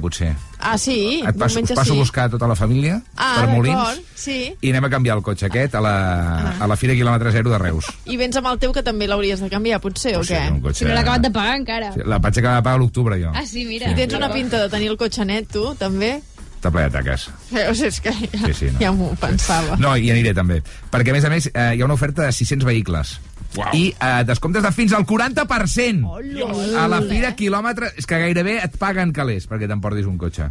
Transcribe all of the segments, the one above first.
potser. Ah, sí? Et passo, us passo sí. a buscar tota la família Ah, per Molins sí. i anem a canviar el cotxe aquest a la, a la Fira Quilòmetre Zero de Reus. I vens amb el teu que també l'hauries de canviar, potser, o O què? cotxe... Si no l'ha acabat de pagar encara. Sí, La vaig acabar de pagar a l'octubre, jo. Ah, sí, mira. I tens una pinta de tenir el cotxe net, tu, també? Està ple de taques. Eh, O sigui, és que ja, Sí, sí, no. ja m'ho pensava. No, i aniré també. Perquè, a més a més, eh, hi ha una oferta de 600 vehicles. Uau. I eh, descomptes de fins al 40%. Hola. A la fira quilòmetre... És que gairebé et paguen calés perquè t'emportis un cotxe.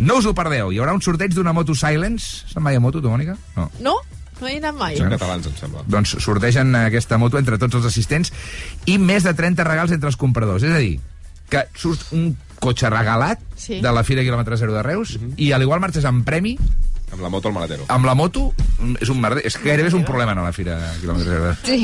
No us ho perdeu. Hi haurà un sorteig d'una moto Silence. Se'n mai a moto, tu, Mònica? No. No? No hi he anat mai. Són catalans, em sembla. Doncs sortegen aquesta moto entre tots els assistents i més de 30 regals entre els compradors. És a dir, que surt un cotxe regalat Sí. de la Fira Quilòmetre Zero de Reus i a l'igual marxes amb premi Amb la moto al maletero. amb la moto és un merder. És que gairebé és un problema anar a la Fira Quilòmetre Zero. Sí.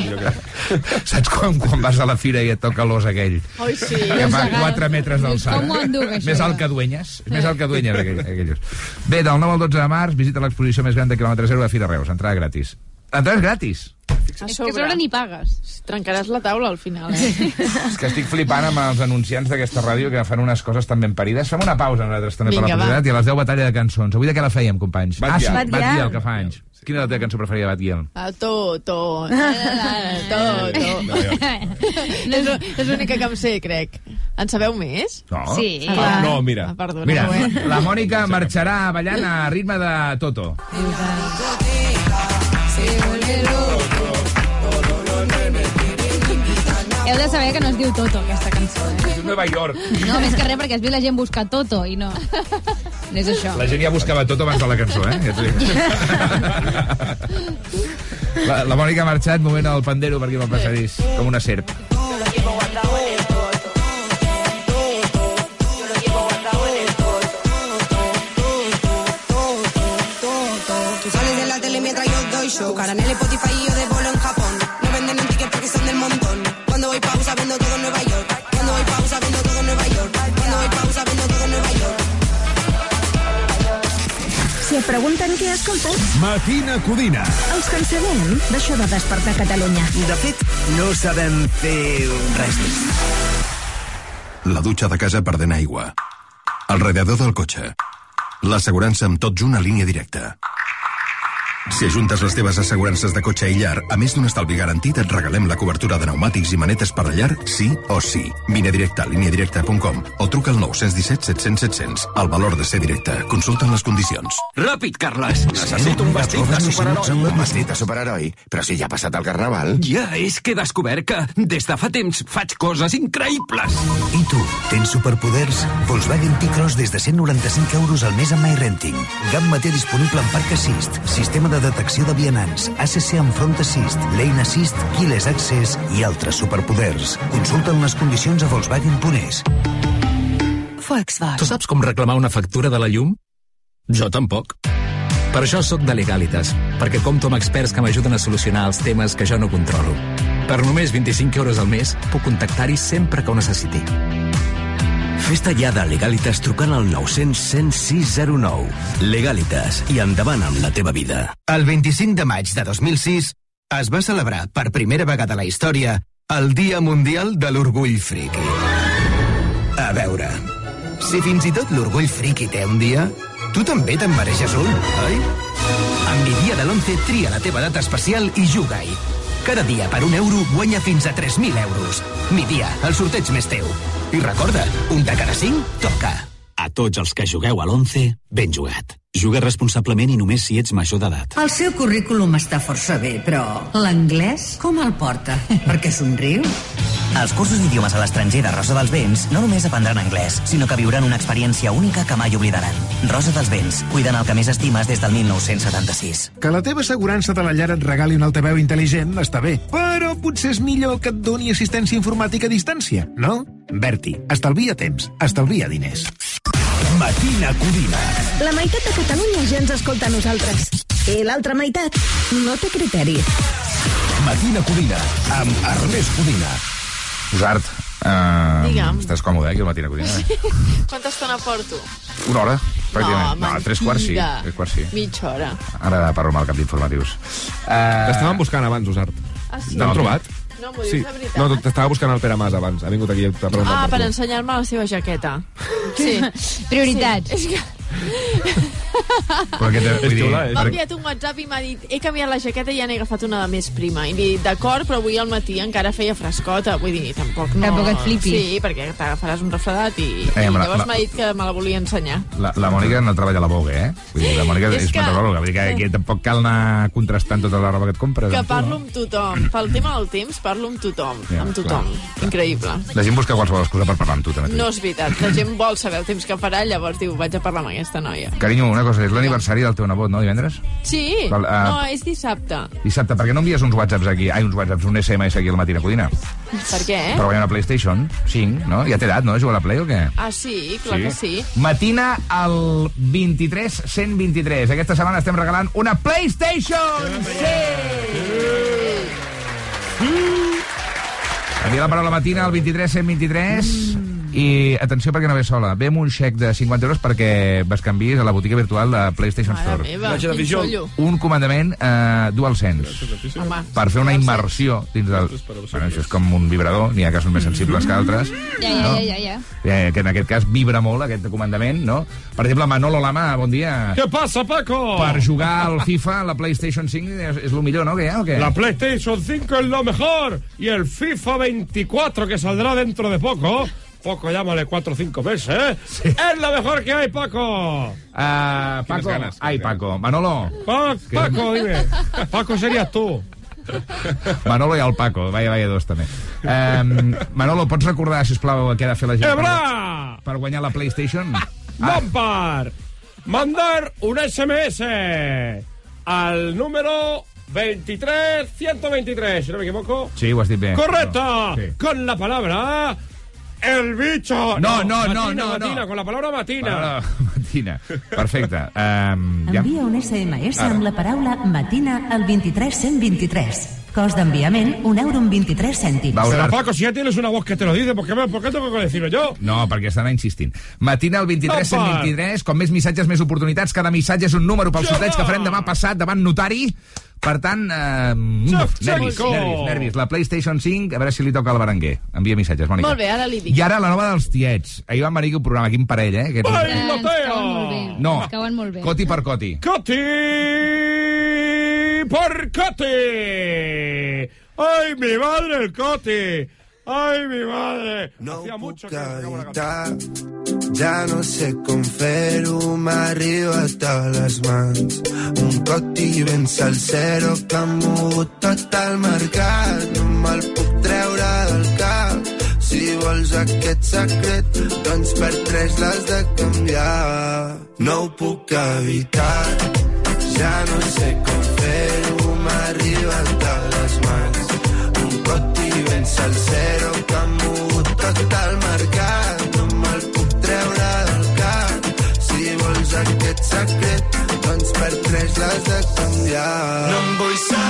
Saps quan, quan vas a la fira i et toca l'os aquell? Oi, sí. Que fa 4 metres d'alçada. Com ho enduc, això? Més alt que Duenyes. És més alt que Duenyes, aquell, aquells. Bé, del 9 al 12 de març visita l'exposició més gran de quilòmetre zero de Fira Reus. Entrada gratis. Entrades gratis. A És que sobre. a sobre ni pagues. Trencaràs la taula al final, eh? És que estic flipant amb els anunciants d'aquesta ràdio que fan unes coses tan ben parides. Fem una pausa nosaltres també per Vinga, la va. publicitat i a les 10 batalla de cançons. Avui de què la fèiem, companys? Bat ah, sí. Bat Giel, que fa anys. Quina és la teva cançó preferida Bat Giel? A to, to. to, to. és és l'única que em sé, crec. En sabeu més? No? Sí. Ah, no, mira. Ah, perdoneu, Mira, eh? la Mònica marxarà ballant a ritme de Toto. Heu de saber que no es diu Toto, aquesta cançó. Eh? És Nova York. No, més que res, perquè es viu la gent buscar Toto i no... No és això. La gent ja buscava tot abans de la cançó, eh? Ja la, la Mònica ha marxat, movent el pandero per aquí pel passadís, com una serp. En el Spotify yo de bolo en Japón. No venden un ticket porque son del montón. Cuando voy pausa vendo todo en Nueva York. Cuando voy pausa vendo todo en Nueva York. Cuando voy pausa vendo todo en Nueva York. Si et pregunten què escoltes, Matina Codina. els que en sabem d'això de despertar Catalunya. De fet, no sabem fer res més. La dutxa de casa perdent aigua. El radiador del cotxe. L'assegurança amb tot junt a línia directa. Si ajuntes les teves assegurances de cotxe i llar, a més d'un estalvi garantit, et regalem la cobertura de pneumàtics i manetes per a llar, sí o sí. Vine directe a lineadirecta.com o truca al 917 700 700. El valor de ser directe. Consulten les condicions. Ràpid, Carles. Necessito un vestit de superheroi. Un vestit de superheroi? Però si ja ha passat el Carnaval. Ja, és que he descobert que des de fa temps faig coses increïbles. I tu, tens superpoders? Volkswagen T-Cross des de 195 euros al mes amb MyRenting. Gamma té disponible en Parc Assist, sistema de detecció de vianants, ACC amb Front Assist, Lane Assist, Keyless Access i altres superpoders. Consulten les condicions a Volkswagen.es. Tu saps com reclamar una factura de la llum? Jo tampoc. Per això sóc de Legalitas, perquè compto amb experts que m'ajuden a solucionar els temes que jo no controlo. Per només 25 euros al mes, puc contactar-hi sempre que ho necessiti. Fes-te ja de Legalitas trucant al 900 10609. Legalitas i endavant amb la teva vida. El 25 de maig de 2006 es va celebrar per primera vegada a la història el Dia Mundial de l'Orgull Friki. A veure, si fins i tot l'Orgull Friki té un dia, tu també te'n mereixes un, oi? Amb mi dia de l'11 tria la teva data especial i juga-hi. Cada dia per un euro guanya fins a 3.000 euros. Mi dia, el sorteig més teu. I recorda, un de cada cinc toca. A tots els que jugueu a l'11, ben jugat. Juga responsablement i només si ets major d'edat. El seu currículum està força bé, però l'anglès com el porta? Perquè somriu? Als cursos d'idiomes a l'estranger de Rosa dels Vents no només aprendran anglès, sinó que viuran una experiència única que mai oblidaran. Rosa dels Vents, cuidant el que més estimes des del 1976. Que la teva assegurança de la llar et regali un altaveu intel·ligent està bé, però potser és millor que et doni assistència informàtica a distància, no? Berti, estalvia temps, estalvia diners. Matina Codina. La meitat de Catalunya ja ens escolta a nosaltres. I l'altra meitat no té criteri. Matina Codina, amb Ernest Codina. Usart, uh, Digue'm. estàs còmode, eh, aquí al Matina Codina? Quanta estona porto? Una hora, pràcticament. No, no tres quarts sí. Tres quarts sí. Mitja hora. Ara parlo amb el cap d'informatius. Uh, L'estàvem buscant abans, Usart. Ah, sí? L'hem trobat? No, m'ho dius Sí. de veritat? No, t'estava buscant el Pere Mas abans. Ha vingut aquí a preguntar Ah, per tu. ensenyar-me la seva jaqueta. Sí. Prioritats. Sí, és que Però que, vull dir, m'ha enviat un WhatsApp i m'ha dit he canviat la jaqueta i ja n'he agafat una de més prima. I li he dit, d'acord, però avui al matí encara feia frescota. Vull dir, tampoc no... Tampoc et flipis. Sí, perquè t'agafaràs un refredat i, Eh, i la- llavors la- m'ha dit que me la volia ensenyar. La, la Mònica no treballa a la Vogue, eh? Vull dir, la Mònica És és, que- meteoròloga, vull dir que aquí tampoc cal anar contrastant tota la roba que et compres. Que parlo amb tothom. Pel tema del temps, parlo amb tothom. Ja, amb tothom. Increïble. La gent busca qualsevol excusa per parlar amb tu, també. No és veritat. La gent vol saber el temps que farà, llavors diu, vaig a parlar amb aquesta noia. Carinyo, una cosa, és l'aniversari del teu nebot, no, divendres? Sí, Val, ah. no, és dissabte. Dissabte, per què no envies uns whatsapps aquí? Ai, uns whatsapps, un SMS aquí al Matina Codina? Per què? Per guanyar una PlayStation 5, no? Ja té edat, no, jugar a la Play o què? Ah, sí, clar que sí. Matina al 23 123. Aquesta setmana estem regalant una PlayStation 5! Envia la paraula matina al 23 123 i atenció perquè no ve sola. Ve amb un xec de 50 euros perquè bescanvis a la botiga virtual de PlayStation Mare Store. meva. Un comandament eh, DualSense Home, per fer una immersió dins del... Bueno, això és com un vibrador, n'hi ha casos més sensibles que altres. Ja, ja, ja, ja, ja. Eh, que en aquest cas vibra molt, aquest comandament, no? Per exemple, Manolo Lama, bon dia. ¿Qué pasa, Paco? Per jugar al FIFA, la PlayStation 5 és, és el millor, no? Que o què? La PlayStation 5 es lo mejor y el FIFA 24 que saldrá dentro de poco, poco llámale 4 o 5 meses, ¿eh? Es lo mejor que hay, Paco. Uh, Paco, ganes, ai, Paco. Manolo. Pa- Paco, dime. Paco serías tú. Manolo i el Paco, vaya, vaya dos també. Um, Manolo, pots recordar, si plau, què ha de fer la gent per, ¡Ebra! per guanyar la PlayStation? Lampard, mandar un SMS al número 23123, si no me equivoco. Sí, ho has dit bé. ¡Correcto! Sí. Con la palabra... El bicho. No, no, no, matina, no, no. matina, Con la palabra matina. Paraula matina. Perfecte. Um, ja. Envia un SMS Ara. amb la paraula matina al 23123. Cost d'enviament, un euro amb 23 cèntims. Pero. Paco, si ya tienes una voz que te lo dice, ¿por qué, me- por qué tengo que decirlo yo? No, perquè estan insistint. Matina al 23 Apa! 123, com més missatges, més oportunitats. Cada missatge és un número pel sorteig que farem demà passat davant notari. Per tant, eh, Xef, nervis, xeco! nervis, nervis. La PlayStation 5, a veure si li toca al Berenguer. Envia missatges, Mònica. Molt bé, ara li dic. I ara la nova dels tiets. Ahir van venir aquí un programa, quin parell, eh? Aquests... Bé. No. Ens cauen molt bé. Coti per coti. ¡Coti! ¡Por Coti! ¡Ay, mi madre, el Coti! ¡Ay, mi madre! Hacía mucho que no canción. Ja no sé com fer-ho, m'ha arribat a les mans. Un coti ben salsero que ha mogut tot el mercat. No me'l puc treure del cap. Si vols aquest secret, doncs per tres l'has de canviar. No ho puc evitar, ja no sé com fer-ho, m'ha arribat a salsero que ha mogut tot el mercat. No me'l puc treure del cap. Si vols aquest secret, doncs per tres l'has de canviar. No em vull saber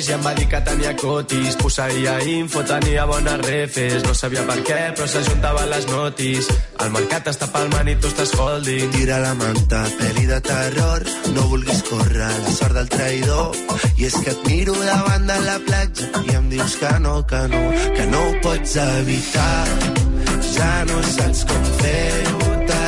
l'Aleix i em va dir que tenia cotis. Posseïa info, tenia bones refes. No sabia per què, però s'ajuntaven les notis. El mercat està palmant i tu estàs holding. Tira la manta, pel·li de terror, no vulguis córrer la sort del traïdor. I és que et miro davant de la platja i em dius que no, que no, que no ho pots evitar. Ja no saps com fer-ho, t'ha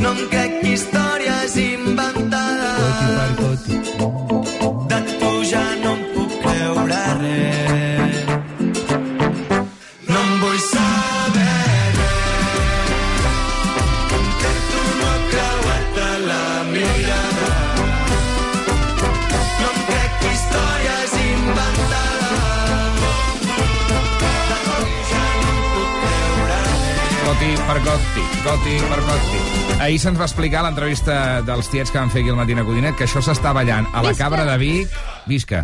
No em crec històries Per Gotti. Ahir se'ns va explicar a l'entrevista dels tiets que van fer aquí al Matina Codina que això s'està ballant a la! Cabra de Vic, visca,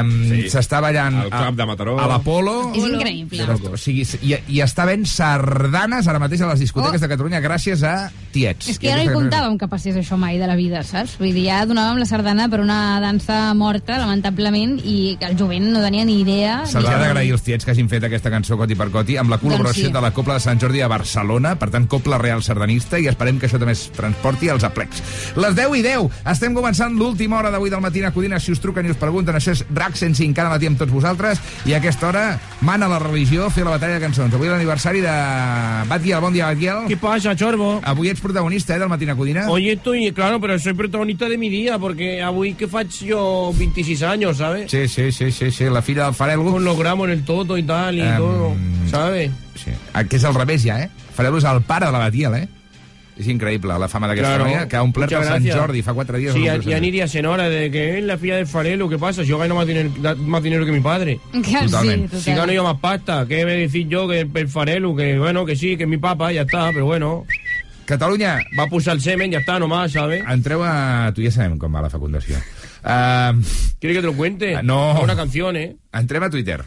Um, sí. S'està ballant Al Club de Mataró. a l'Apolo. És increïble. O sigui, i, i està ben sardanes ara mateix a les discoteques Oh. de Catalunya gràcies a tiets. És que ja no hi comptàvem que passés això mai de la vida, saps? Vull dir, ja donàvem la sardana per una dansa morta, lamentablement, i que el jovent no tenia ni idea. Se'ls ha d'agrair als tiets que hagin fet aquesta cançó Coti per Coti amb la col·laboració Doncs sí. de la Copla de Sant Jordi a Barcelona, per tant, Copla Real Sardanista, i esperem que això també es transporti als aplecs. Les 10 i 10, estem començant l'última hora d'avui del matí a Codina, si us truquen i us pregunten, això és RAC 105 cada matí amb tots vosaltres, i a aquesta hora mana la religió fer la batalla de cançons. Avui l'aniversari de Batguiel, bon dia Batguiel. ¿Qué pasa, Chorbo? Avui ets protagonista, eh, del matí a Codina. Oye, estoy, claro, pero soy protagonista de mi día, porque avui que faig jo 26 años, ¿sabes? Sí, sí, sí, sí, sí, la filla del Farelo. Con los gramos en el toto y tal, y Em, todo, ¿sabes? Sí. Ah, Que és al revés ja, eh? Farelo és el pare de la Batiel, eh? És increïble la fama d'aquesta Claro. noia, que ha omplert el Sant gracias. Jordi fa quatre dies. Sí, ya, de ni día senora, de que es la filla del Farelo, ¿qué pasa? Yo gano más dinero, da- más dinero que mi padre. Que Totalmente. sí, Si gano yo más pasta, ¿qué me decís yo que el, el Farelo? Que bueno, que sí, que es mi papá, ya está, pero bueno. Catalunya. Va a pulsar el semen, ya está, nomás, ¿sabes? Entreu a... Tu ja sabem com va la fecundació. Uh, ¿Quieres que te lo cuente? no. Una canción, ¿eh? Entrem a Twitter.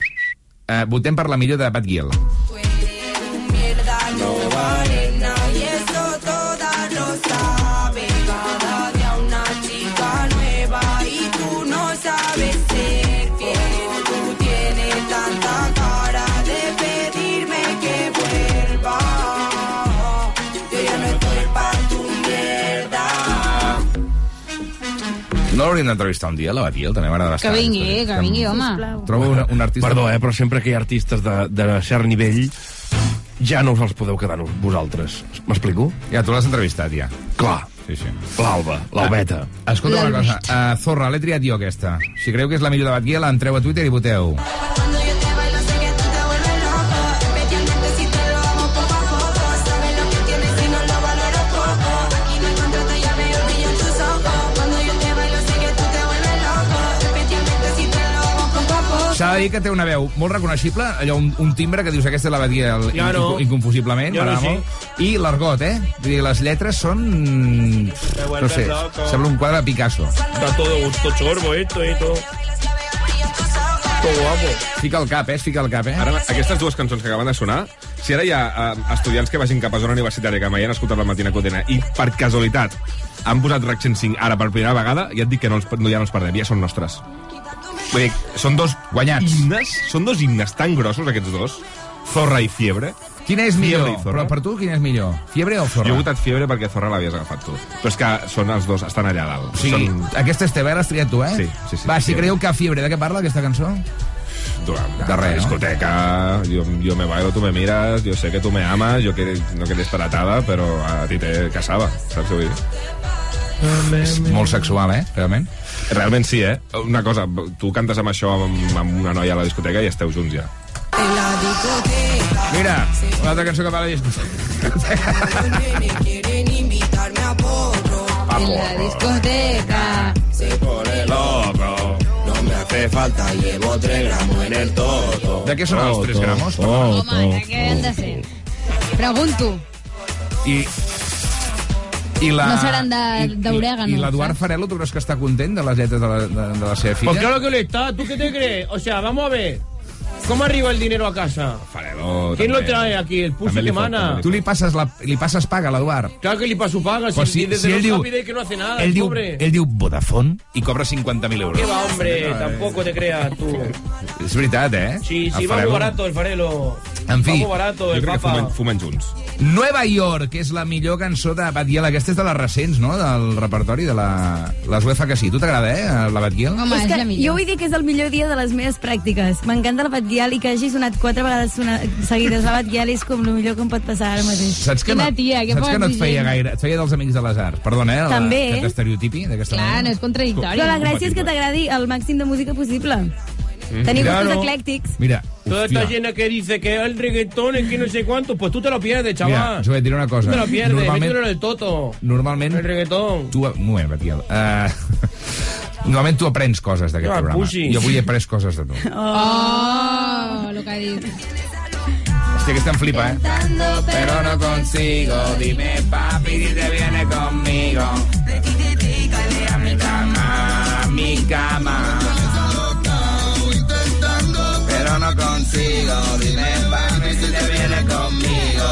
Uh, votem per la millor de Pat Giel. No l'hauríem d'entrevistar un dia, la Batiel? També m'agrada Que bastant. vingui, que vingui, home. Trobo un, un artista... Perdó, eh, però sempre que hi ha artistes de, de cert nivell ja no us els podeu quedar vosaltres. M'explico? Ja, tu l'has entrevistat, ja. Clar. Sí, sí. L'Alba, l'Albeta. Escolta una cosa, uh, Zorra, l'he triat jo aquesta. Si creu que és la millor de Batguiel, entreu a Twitter i voteu. S'ha de dir que té una veu molt reconeixible, allò, un, un timbre que dius aquesta és la Batguiel Ja no. inconfu- inconfusiblement, Ja no molt. I l'argot, eh? Vull dir, les lletres són... No sé, sembla un quadre de Picasso. Está todo gusto chorbo esto y todo. Todo guapo. Fica el cap, eh? Es fica el cap, eh? Ara, aquestes dues cançons que acaben de sonar, si ara hi ha uh, estudiants que vagin cap a zona universitària que mai han escoltat la Matina Codina i per casualitat han posat RAC 105 ara per primera vegada, ja et dic que no, els, no ja no els perdem, ja són nostres. Vull dir, són dos Guanyats. himnes, són dos himnes tan grossos, aquests dos, Zorra i Fiebre. Quina és millor? Fiebre Zorra. Però per tu, quina és millor? Fiebre o Zorra? Jo he votat Fiebre perquè Zorra l'havies agafat tu. Però és que són els dos, estan allà dalt. O sigui, són... aquesta és teva, l'has triat tu, eh? Sí, sí, sí, Va, si Fiebre. creieu que Fiebre, de què parla aquesta cançó? De, De res, no? discoteca, yo, yo me bailo, tú me miras, yo sé que tú me amas, yo que, no que estar atada, però a ti te casava, saps què vull dir? És molt sexual, eh? Realment. Realment sí, eh? Una cosa, tu cantes amb això amb, amb una noia a la discoteca i esteu junts ja. Mira, una altra cançó que va a la discoteca. En la discoteca. Se pone loco, no me hace falta, llevo tres gramos en el toto De què són els 3 gramos? Home, de què han de ser? Pregunto. I... I la... No seran de- i- d'orègano, I, i l'Eduard? Farelo, tu creus que està content de les lletres de la, de, de la seva filla? Pues claro que lo está. ¿Tú qué te crees? O sea, vamos a ver. ¿Cómo arriba el dinero a casa? Farelo, ¿Quién lo trae aquí? El pulso li que mana. Tu li passes, la, li passes paga a l'Eduard? Claro que le paso paga. Pues si, si- desde si él diu- que no hace nada, ell, el diu, pobre. ell diu Vodafone i cobra 50.000 euros. ¿Qué va, hombre? Tampoco te creas tú. És veritat, eh? Sí, sí, va muy barato el farelo. En fi, barato Jo el crec que fumen, fumen junts. Nueva York, que és la millor cançó de Batguiel. Aquesta és de les recents, no?, del repertori de la... Les UEFA que sí. Tu t'agrada, eh, la Batguiel? Home, és és que la millor. jo vull dir que és el millor dia de les meves pràctiques. M'encanta la Batguial i que hagi sonat quatre vegades sona, seguides la Batguial és com el millor que em pot passar ara mateix. Saps que Quina no, tia, que saps que no et feia gaire... Et feia dels amics de les arts. Perdona, eh? la- També. Que t'estereotipi d'aquesta Clar, no manera. és contradictori. Però la gràcia és que t'agradi el màxim de música possible. Tenir Claro. gustos eclèctics. Mira, Toda esta llena que dice que el reggaetón es que no sé cuánto, pues tú te lo pierdes, mira, chaval. us voy a dir una cosa. Tú te lo pierdes, Normalment, en el toto. normalment El reggaetón. tu... Un moment, Batguiel. Uh, normalment tu aprens coses d'aquest Ah, programa. pussy. Jo avui he après coses de tu. Oh, el que ha dit. Hòstia, aquesta em flipa, eh? Pero no consigo, dime papi si te viene conmigo. A mi cama, a mi cama. No consigo, dime papi si te viene conmigo.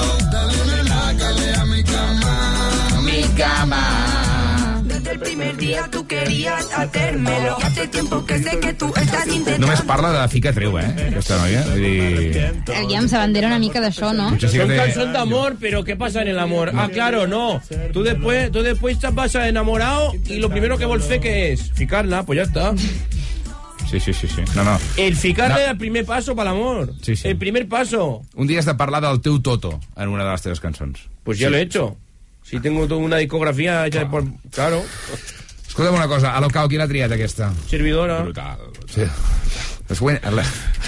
Dígale a mi cama, a mi cama. Desde el primer día tú querías hacérmelo. Hace tiempo que sé que tú estás intentando. Només parla de fica treu, eh? Aquesta noia. Vull dir... Aviam, s'abandera una mica d'això, no? Potser sí que Son té... canción de amor, pero ¿qué pasa en el amor? Ah, claro, no. Tú después, tú después te vas enamorado y lo primero que volfe que es ficarla, pues ya está. Sí, sí, sí, sí. No, no. El ficarla No. el primer paso para el amor. Sí, sí. El primer paso. Un dia has de parlar del teu Toto en una de les teves cançons. Pues ya Sí. lo he hecho. Si tengo toda una discografía hecha por... Claro. Escolta'm una cosa, a l'Ocao, quina ha triat aquesta? Servidora. Brutal. Sí. Pues bueno, la-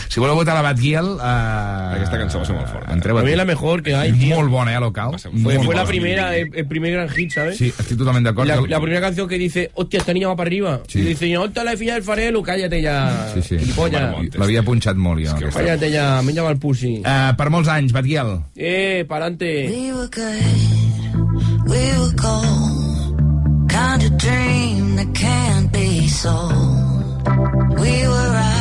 si voleu votar la Batguiel... Uh, Aquesta cançó va ser molt forta. Entreu A mí aquí. es la mejor que hay, tío. Molt bona, eh, a l'Ocao. Fue, fue la primera, el, el primer gran hit, ¿sabes? Sí, estic totalment d'acord. La, que- la primera canción que dice, hostia, esta niña va para arriba. Sí. Y dice, hostia, la filla del farelo, cállate ya. Sí, sí. L'havia punxat molt, jo. aquesta. Cállate ya, me llama el pussy. Uh, per molts anys, Batguiel. Eh, pa'lante. We were good, we were gold. Kind of dream that can't be sold. We were right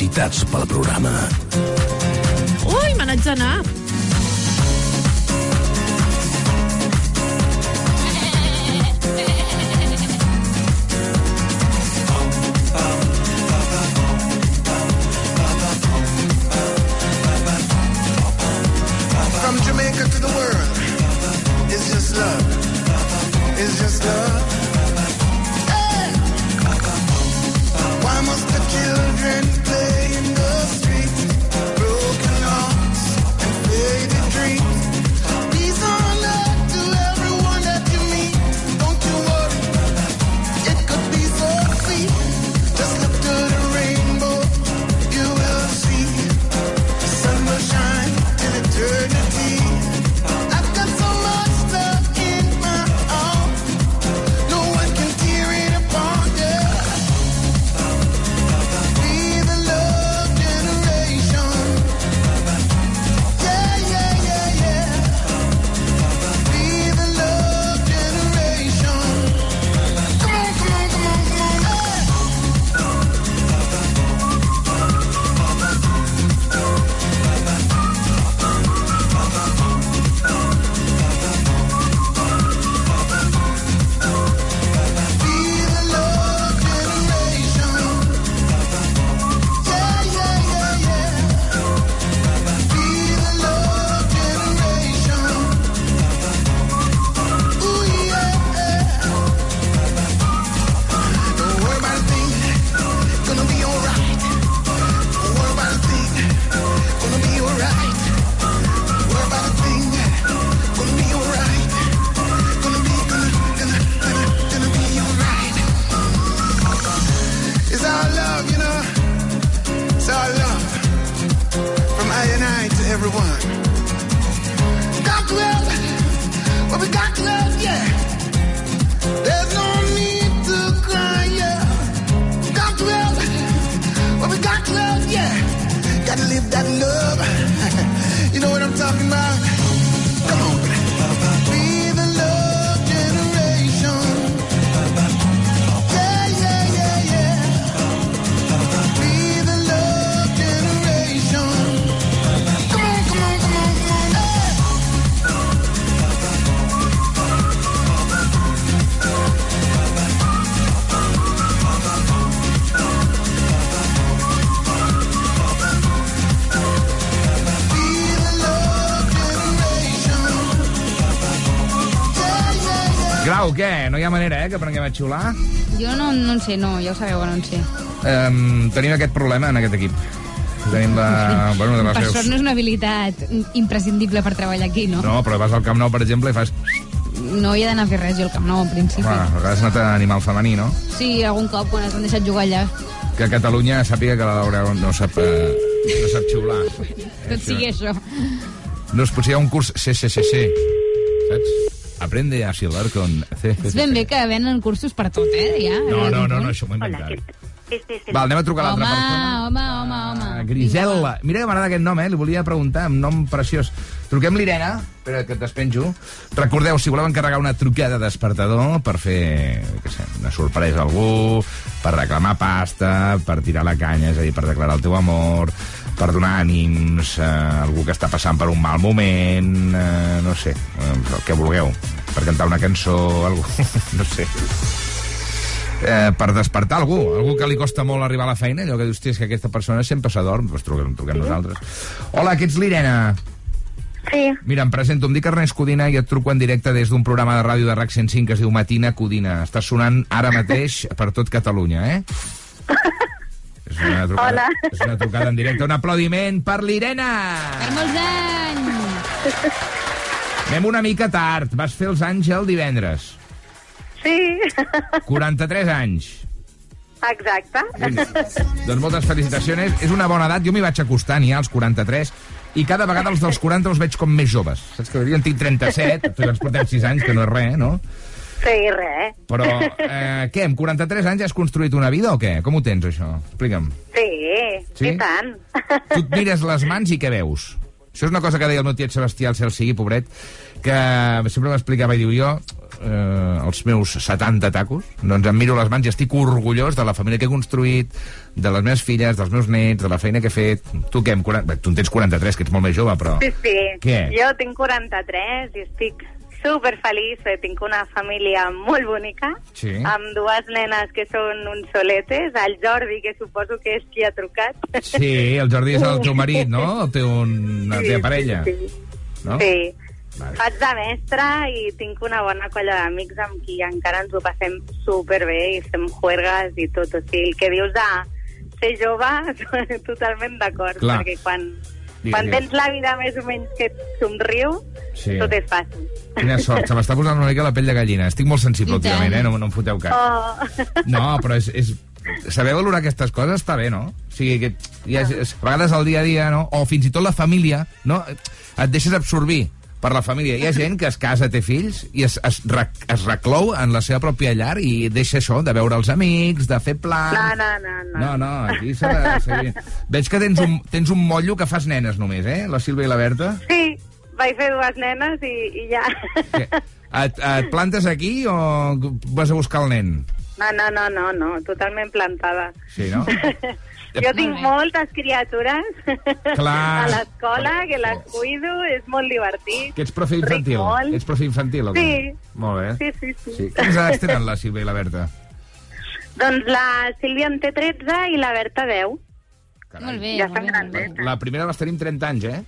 Felicitats pel programa. Ui, me n'haig d'anar. Grau, què? No hi ha manera, eh, que aprenguem a xiular? Jo no, no en sé, no, ja ho sabeu que no en sé. Um, tenim aquest problema en aquest equip. Tenim la... Bueno, de les Per veus... sort no és una habilitat imprescindible per treballar aquí, no? No, però vas al Camp Nou, per exemple, i fas... No hi he d'anar a fer res, jo al Camp Nou, en principi. Bueno, a vegades has anat a animal femení, no? Sí, algun cop, quan ens han deixat jugar allà. Que a Catalunya sàpiga que la Laura no sap, eh, no sap xiular. Tot sigui això. No potser hi ha un curs CCCC, saps? Aprende a xiular con És CCCC. ben bé que venen cursos per tot, eh? Ja, No, no, no, no, això m'ho he inventat. Sí, sí, sí. Va, anem a trucar a Home, l'altra persona. home, home, home. Ah, Grisel·la. Mira que m'agrada aquest nom, eh? Li volia preguntar, un nom preciós. Truquem l'Irene, espera que et despenjo. Recordeu, si voleu encarregar una trucada despertador per fer, què sé, una sorpresa a algú, per reclamar pasta, per tirar la canya, és a dir, per declarar el teu amor, per donar ànims a algú que està passant per un mal moment, eh, no sé, eh, el que vulgueu, per cantar una cançó, algú, no sé eh, per despertar algú, algú que li costa molt arribar a la feina, allò que dius, "Hòstia, és que aquesta persona sempre s'adorm, doncs truquem, truquem nosaltres. Hola, que ets l'Irene. Sí. Mira, em presento, em dic Ernest Codina i et truco en directe des d'un programa de ràdio de RAC 105 que es diu Matina Codina. Està sonant ara mateix per tot Catalunya, eh? És una trucada, Hola. És una trucada en directe. Un aplaudiment per l'Irene! Per molts anys! Anem una mica tard. Vas fer els anys el divendres. Sí, 43 anys. exacte. Doncs moltes felicitacions. És una bona edat. Jo m'hi vaig acostant ja als 43 i cada vegada els dels 40 els veig com més joves. Saps que jo en tinc 37, tu ens portem 6 anys, que no és res, no? Sí, res. Però, eh, què, amb 43 anys has construït una vida o què? Com ho tens, això? Explica'm. Sí, Sí? i tant. Tu et mires les mans i què veus? Això és una cosa que deia el meu tiet Sebastià, el cel sigui, pobret, que sempre m'explicava i diu jo, eh, els meus 70 tacos, doncs em miro les mans i estic orgullós de la família que he construït, de les meves filles, dels meus nets, de la feina que he fet. Tu què, amb 40... Bé, tu en tens 43, que ets molt més jove, però... Sí, sí. Què? Jo tinc 43 i estic super feliç. Tinc una família molt bonica, Sí. amb dues nenes que són uns soletes, el Jordi, que suposo que és qui ha trucat. Sí, el Jordi és el teu marit, no? El teu, la teva parella. Sí, No? sí. Vale. Faig de mestra i tinc una bona colla d'amics amb qui encara ens ho passem superbé i fem juergues i tot. O sigui, el que dius de ser jove, totalment d'acord, perquè quan, Digues, quan tens la vida més o menys que et somriu, Sí. tot és fàcil. Quina sort, se m'està posant una mica la pell de gallina. Estic molt sensible últimament, eh? No, no em foteu cap. Oh. No, però és, és... Saber valorar aquestes coses està bé, no? O sigui, que hi ha, a vegades el dia a dia, no? O fins i tot la família, no? Et deixes absorbir per la família. Hi ha gent que es casa, té fills, i es, es, rec, es reclou en la seva pròpia llar i deixa això, de veure els amics, de fer plans... No, no, no, no. No, no, aquí s'ha de seguir. Veig que tens un, tens un motllo que fas nenes només, eh? La Sílvia i la Berta. Sí, vaig fer dues nenes i, i ja. Et, et plantes aquí o vas a buscar el nen? No, no, no, no, no, totalment plantada. Sí, no? Jo tinc moltes criatures Clar. a l'escola, que les cuido, és molt divertit. Que ets profe infantil? molt. Ets profe infantil o què? Sí. Molt bé. Sí, sí, sí. sí. Quines edats tenen la Sílvia i la Berta? Doncs la Sílvia en té 13 i la Berta 10. Molt bé, Ja molt estan bé. grandes. La primera les tenim 30 anys, eh?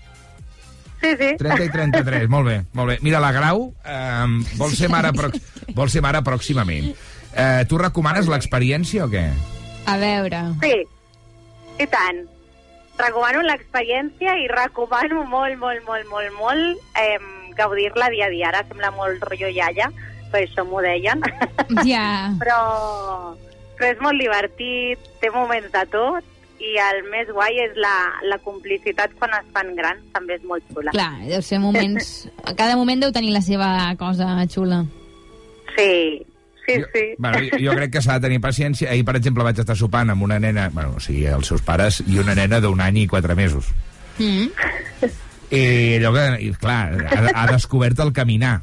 Sí, sí. 30 i 33, molt bé, molt bé. Mira, la Grau eh, vol, ser mare prox vol ser mare pròximament. Eh, tu recomanes l'experiència o què? A veure... Sí, i tant. Recomano l'experiència i recomano molt, molt, molt, molt, molt eh, gaudir-la dia a dia. Ara sembla molt rotllo iaia, per això m'ho deien. Ja. però, però és molt divertit, té moments de tot, i el més guai és la, la complicitat quan es fan grans, també és molt xula. Clar, deu ser moments... Cada moment deu tenir la seva cosa xula. Sí, sí, sí. Bueno, jo, jo crec que s'ha de tenir paciència. Ahir, per exemple, vaig estar sopant amb una nena, bueno, o sigui, els seus pares, i una nena d'un any i quatre mesos. Mm. I allò que, i, clar, ha, ha descobert el caminar.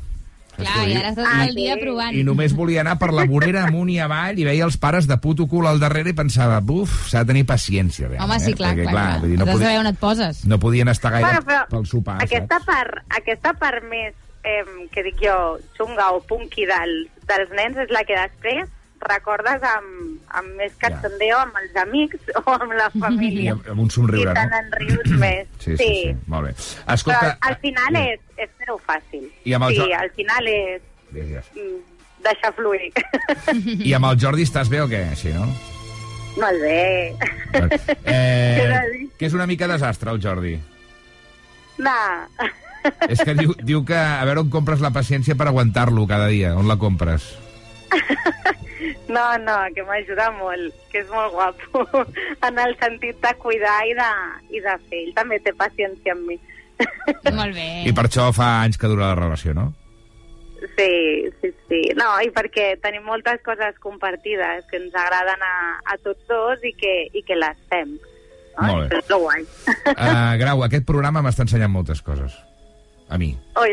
Clar, i ara està tot el dia provant. I només volia anar per la vorera amunt i avall i veia els pares de puto cul al darrere i pensava, buf, s'ha de tenir paciència. Realment, Home, sí, clar, eh? Perquè, clar, clar. vull dir, no, Has de podia, saber on et poses. no podien estar gaire Bueno, però pel sopar, aquesta saps? part, aquesta part més, eh, que dic jo, xunga o punky del, dels nens és la que després recordes amb, amb més cachondeo amb els amics o amb la I família. amb, amb un somriure, I te no? rius més. Sí, sí, sí, molt bé. Escolta, Però al final és, és fer-ho fàcil. I amb el sí, jo- al final és Digues. mm, deixar fluir. I amb el Jordi estàs bé o què? Sí, no? Molt bé. Eh, que és una mica desastre, el Jordi. No. És que diu, diu que a veure on compres la paciència per aguantar-lo cada dia. On la compres? No, no, que m'ajuda molt, que és molt guapo, en el sentit de cuidar i de, i de fer. Ell també té paciència amb mi. Molt bé. I per això fa anys que dura la relació, no? Sí, sí, sí. No, i perquè tenim moltes coses compartides que ens agraden a, a tots dos i que, i que les fem. No? Molt bé. Això és guai. Uh, Grau, aquest programa m'està ensenyant moltes coses. A mi. Oi,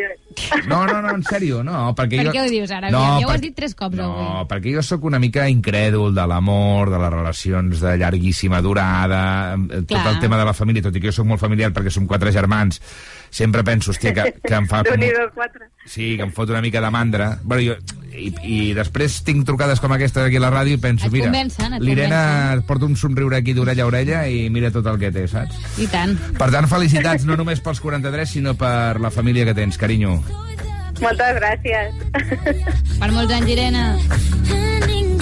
No, no, no, en sèrio, no. Perquè Per jo... què ho dius ara? No, No, ja ho per- has dit tres cops avui. No, perquè jo sóc una mica incrèdul de l'amor, de les relacions de llarguíssima durada, eh, tot Clar. el tema de la família, tot i que jo sóc molt familiar perquè som quatre germans, sempre penso, hòstia, que, que em fa... Com... Sí, que em fot una mica de mandra. Bueno, jo, i, I després tinc trucades com aquesta aquí a la ràdio i penso, Et mira, convencen, et porta un somriure aquí d'orella a orella i mira tot el que té, saps? I tant. Per tant, felicitats no només pels 43, sinó per la família que tens, carinyo. Moltes gràcies. Per molts anys, Irene.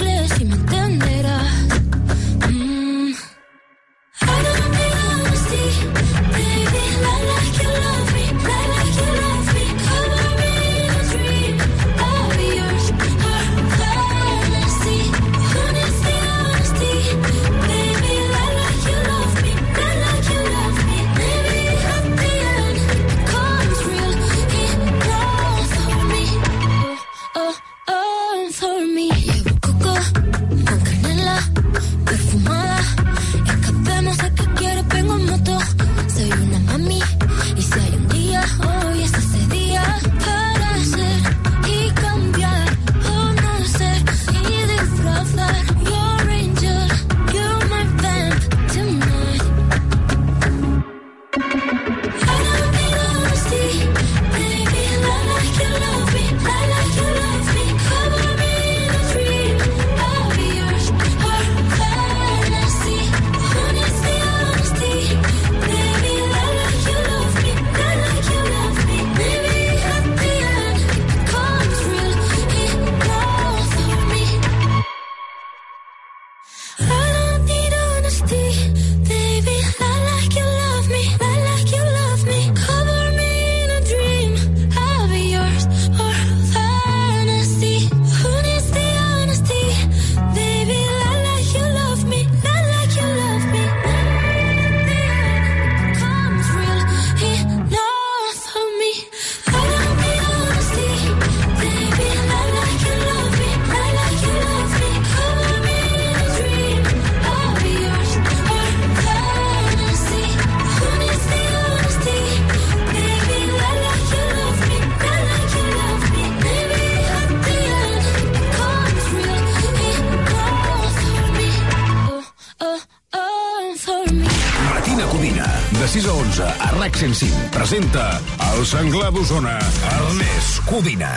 d'Osona, Ernest Codina.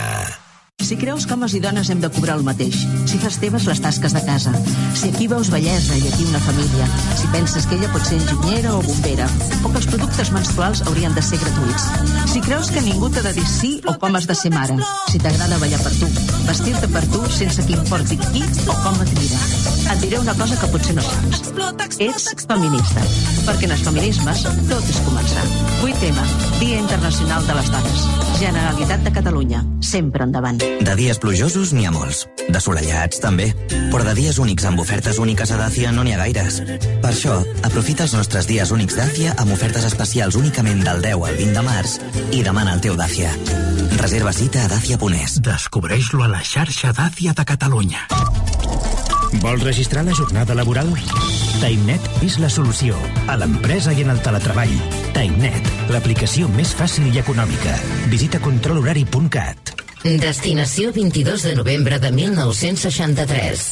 Si creus que homes i dones hem de cobrar el mateix, si fas teves les tasques de casa, si aquí veus bellesa i aquí una família, si penses que ella pot ser enginyera o bombera, o que els productes menstruals haurien de ser gratuïts, si creus que ningú t'ha de dir sí o com has de ser mare, si t'agrada ballar per tu, vestir-te per tu sense que importi qui o com et mira. Et diré una cosa que potser no saps. Ets feminista, perquè en els feminismes tot és començar. 8M, Dia Internacional de les Dones. Generalitat de Catalunya, sempre endavant. De dies plujosos n'hi ha molts. De solellats, també. Però de dies únics amb ofertes úniques a Dacia no n'hi ha gaires. Per això, aprofita els nostres dies únics Dacia amb ofertes especials únicament del 10 al 20 de març i demana el teu Dacia. Reserva cita a dacia.es. Descobreix-lo a la xarxa Dacia de Catalunya. Vols registrar la jornada laboral? TimeNet és la solució. A l'empresa i en el teletreball. TimeNet, l'aplicació més fàcil i econòmica. Visita controlhorari.cat. Destinació 22 de novembre de 1963.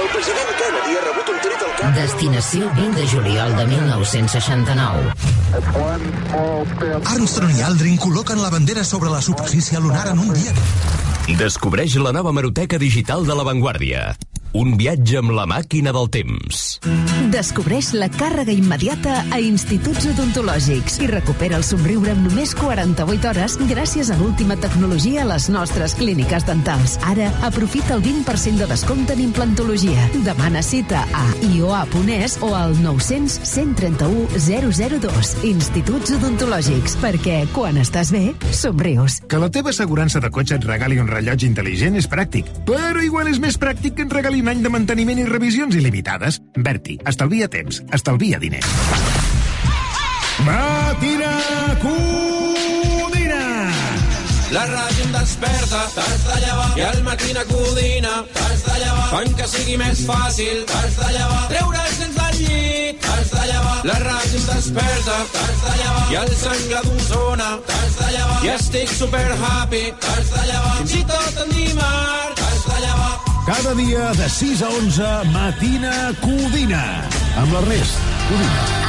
El president Destinació 20 de juliol de 1969. Armstrong i Aldrin col·loquen la bandera sobre la superfície lunar en un dia. Descobreix la nova maroteca digital de La Vanguardia. Un viatge amb la màquina del temps. Descobreix la càrrega immediata a instituts odontològics i recupera el somriure en només 48 hores gràcies a l'última tecnologia a les nostres clíniques dentals. Ara, aprofita el 20% de descompte en implantologia. Demana cita a ioa.es o al 900 131 002. Instituts odontològics, perquè quan estàs bé, somrius. Que la teva assegurança de cotxe et regali un rellotge intel·ligent és pràctic, però igual és més pràctic que et regali un any de manteniment i revisions il·limitades. Berti, estalvia temps, estalvia diners. Matina Codina! La ràdio em desperta, t'has de llevar, i al matina codina, t'has de llevar, fan que sigui més fàcil, t'has de llevar, treure's dins del llit, t'has de llevar, la ràdio em desperta, t'has de llevar, i el sangle d'Osona, t'has de llevar, i estic super happy, t'has de llevar, fins i tot en dimarts, Cada dia de 6 a 11, Matina Codina. Amb la rest, Codina.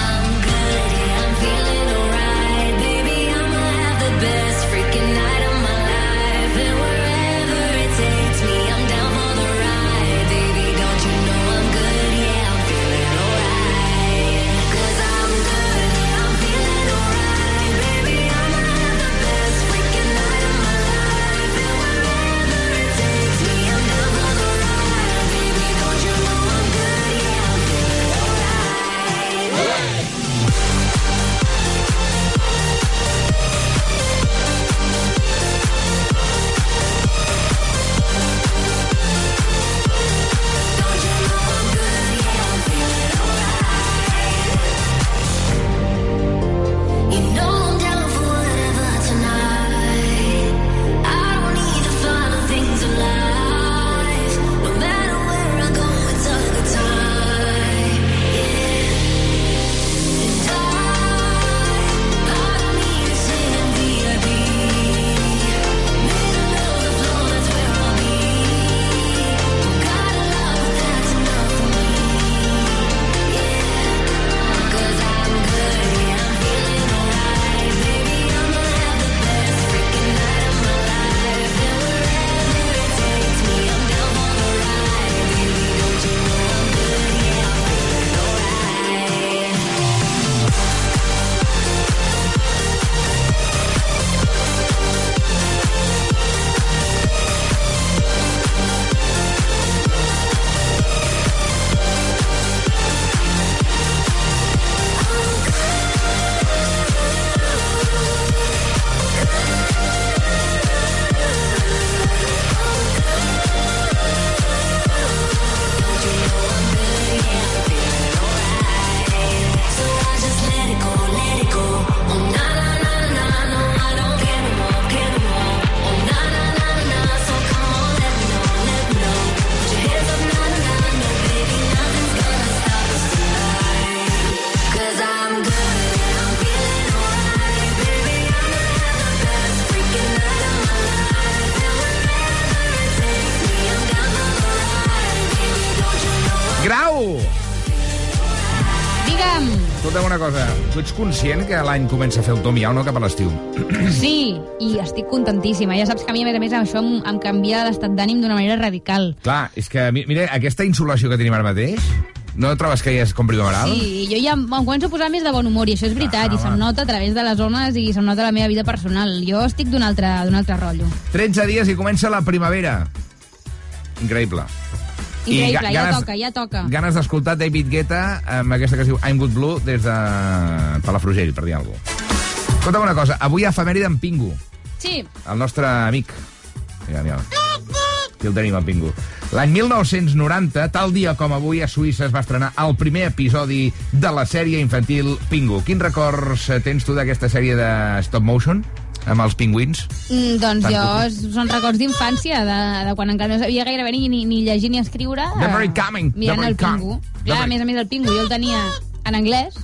Ets conscient que l'any comença a fer el tom iau, no, cap a l'estiu? Sí, i estic contentíssima. Ja saps que a mi, a més a més, això em, em canvia l'estat d'ànim d'una manera radical. Clar, és que, mi- mira, aquesta insolació que tenim ara mateix, no trobes que ja és com primaveral? Sí, jo ja em començo a posar més de bon humor, i això és veritat, Ah, i se'm nota a través de les zones i se'm nota la meva vida personal. Jo estic d'un altre, altre rotllo. 13 dies i comença la primavera. Increïble. I Increïble, ja ganes- toca, ja toca. Ganes d'escoltar David Guetta amb aquesta que es diu I'm Good Blue des de Palafrugell, per dir alguna cosa. Escolta'm una cosa, avui a efemèride en Pingu, Sí, el nostre amic. Mira, mira. Aquí el tenim, en Pingu. L'any 1990, tal dia com avui, a Suïssa es va estrenar el primer episodi de la sèrie infantil Pingu. Quins records tens tu d'aquesta sèrie de stop motion? Amb els pingüins? mm, doncs jo, són records d'infància, de, de quan encara no sabia gairebé ni, ni, ni llegir ni escriure. The very eh, coming, the Mirant very el pingu. the Clar, a més a més el pingu jo el tenia en anglès,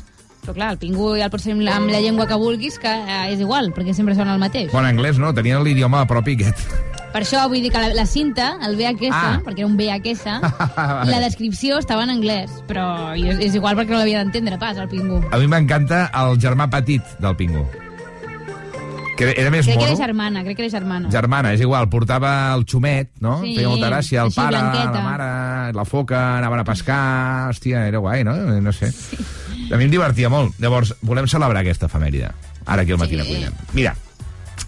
però clar, el pingu ja el pots fer amb la, llengua que vulguis, que eh, és igual, perquè sempre sona el mateix. Bon, en anglès no, tenia l'idioma propi aquest. Per això vull dir que la, la cinta, el VHS, Ah. perquè era un VHS, la descripció estava en anglès, però és, és igual perquè no l'havia d'entendre pas, el pingu. A mi m'encanta el germà petit del Pingu. Que era més Crec que mono. era germana, crec que era germana. Germana, és igual, portava el xumet, no? Sí, Feia molta gràcia, el així, pare, blanqueta. la mare, la foca, anaven a pescar... Hòstia, era guai, no? No sé. A mi em divertia molt. Llavors, volem celebrar aquesta efemèride. Ara aquí al matí Sí. sí. cuinem. Mira,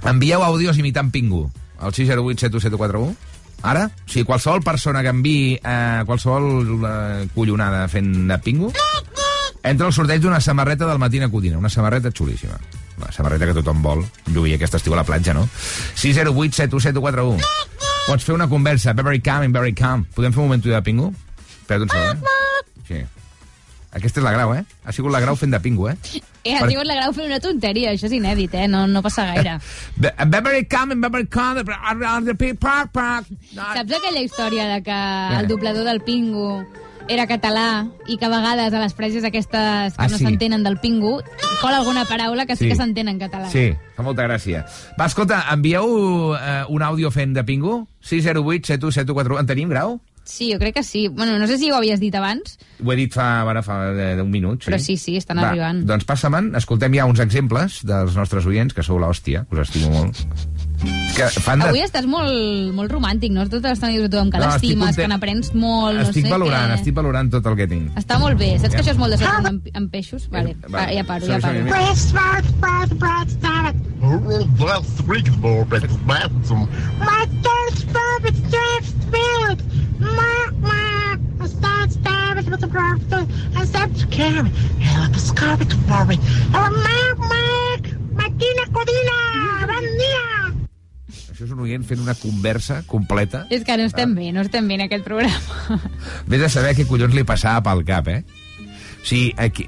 envieu àudios imitant Pingu al 608 71741. Ara, o sigui, qualsevol persona que enviï eh, qualsevol eh, collonada fent de Pingu, entra al sorteig d'una samarreta del Matina Codina, una samarreta xulíssima. Una samarreta que tothom vol lluir aquest estiu a la platja, no? 608 71741. Pots fer una conversa, very calm very calm. Podem fer un moment de Pingu? Espera't un segon, eh? Sí. Aquesta és la grau, eh? Ha sigut la grau fent de Pingu, eh? Eh, ha Per- sigut la grau fent una tonteria, això és inèdit, eh? No, no passa gaire. Be- Very calm and very calm. the pe- Park, park. Saps aquella història de que el doblador del Pingu era català i que a vegades a les frases aquestes que Ah, no sí. s'entenen del Pingu cola alguna paraula que sí, Sí. que s'entén en català. Sí, fa molta gràcia. Va, escolta, envieu eh, un àudio fent de Pingu? 608 717141. En tenim, grau? Sí, jo crec que sí. Bueno, no sé si ho havies dit abans, Ho he dit fa, bueno, fa eh, un minut, sí. però sí, sí, estan Va, arribant. Doncs passa-me'n, escoltem ja uns exemples dels nostres oients, que sou l'hòstia, us estimo molt. Que fan de... Avui estàs molt, molt romàntic, no? Tota l'estona dius a tothom que No, l'estimes, que n'aprens molt, estic no sé valorant, què. estic valorant tot el que tinc. Està molt bé. Saps Ja. que això és molt de ser amb, amb peixos? Vale, va. va, ja paro, ja paro. Martina Codina, bon dia. Això és un oient fent una conversa completa. És que no estem bé, no estem bé en aquest programa. Vés a saber què collons li passava pel cap, eh? O sigui, aquí...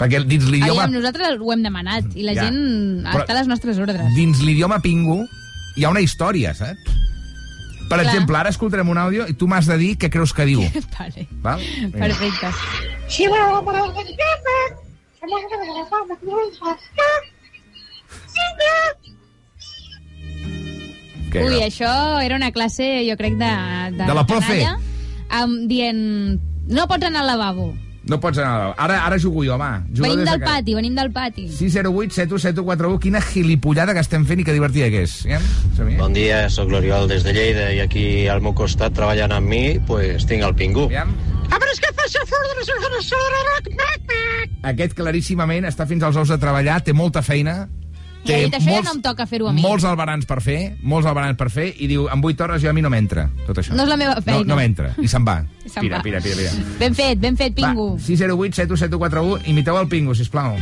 Perquè dins l'idioma... Aviam, nosaltres ho hem demanat i la Ja. gent Però- està a les nostres ordres. Dins l'idioma pingu hi ha una història, saps? Per Clar. exemple, ara escoltarem un àudio i tu m'has de dir què creus que diu. vale. Val? Perfecte. Will open up the different. Què Ui, era? això era una classe, jo crec, de... De, De la profe. canalla, amb, dient... No pots anar al lavabo. No pots anar... Ara, ara jugo jo, va. Jugo Venim del casa. pati, venim del pati. 608 717141 Quina gilipollada que estem fent i que divertida que és. Ja? Bon dia, sóc l'Oriol des de Lleida i aquí al meu costat treballant amb mi pues, tinc el Pingu. Ja. Que. Aquest claríssimament està fins als ous de treballar, té molta feina, I ha dit, això ja no em toca fer-ho a mi. molts albarans per fer, molts albarans per fer, i diu, en 8 hores jo a mi no m'entra, tot això. No és la meva feina. No, no m'entra, i se'n va. I se'n Pira, va. pira, pira, pira. Ben fet, ben fet, Pingu. Va, 608 717141 imiteu el Pingu, sisplau.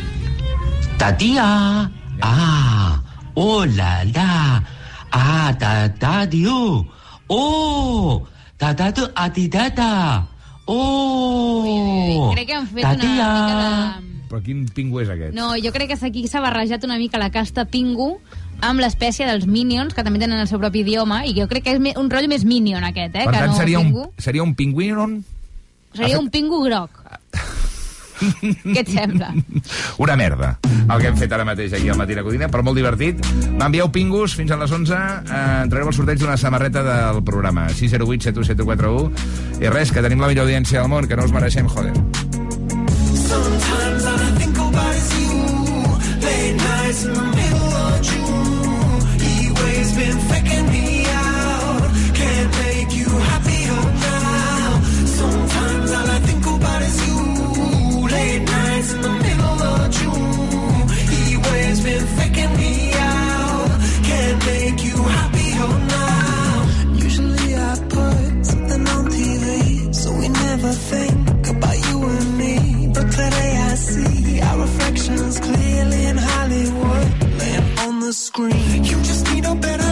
Tatia. Ah, oh la la. Ah, ta ta diu. Oh, ta ta tu atidata. Oh, Crec que han fet una tatia. mica de... Però quin Pingu és aquest? No, jo crec que aquí s'ha barrejat una mica la casta Pingu amb l'espècie dels Minions, que també tenen el seu propi idioma, i jo crec que és un rotllo més Minion aquest, eh? per que tant, no seria Pingu. un, seria un pingüinon? Seria un Pingu groc. Què et sembla? Una merda, el que hem fet ara mateix aquí al Matí de Codina, però molt divertit. M'envieu pingus fins a les 11, eh, entrarem al sorteig d'una samarreta del programa 608 7171 i res, que tenim la millor audiència del món, que no us mereixem, joder. scream. You just need a better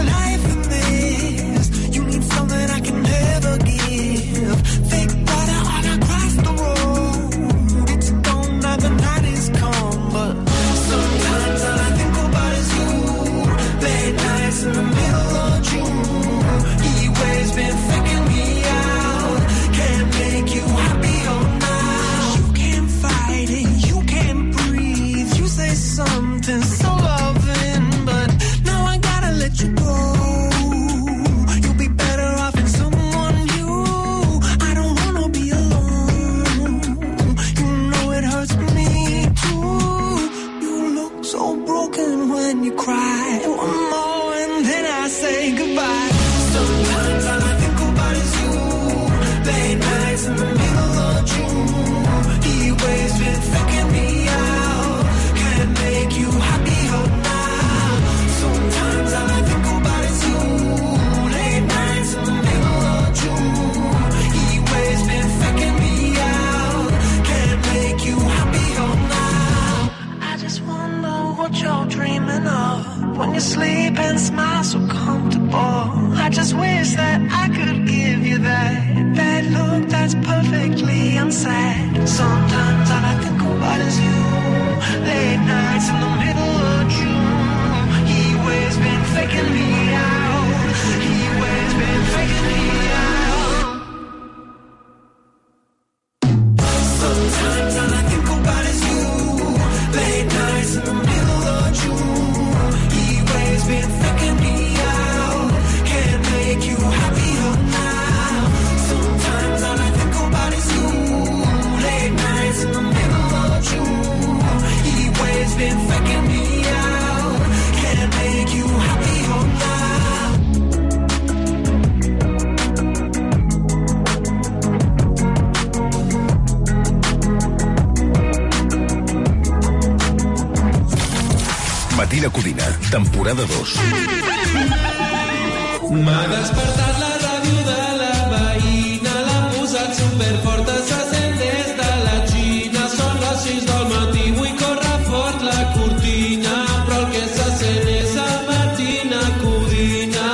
les 6 del matí, vull córrer fort la cortina, però el que se sent és a matina codina.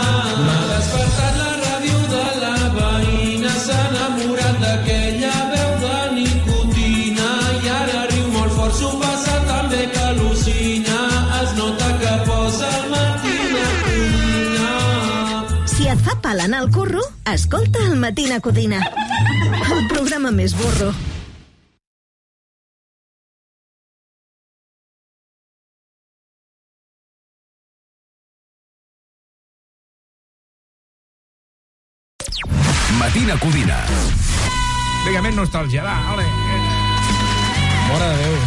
M'ha despertat la ràdio de la veïna, s'ha enamorat d'aquella veu de nicotina, i ara riu molt fort, s'ho passa tan bé que al·lucina, es nota que posa matina codina. Si et fa pal anar al curro, escolta el Matina Codina. El programa més burro. Matina Codina. Vinga, més nostàlgia, va, ole. Mare de Déu.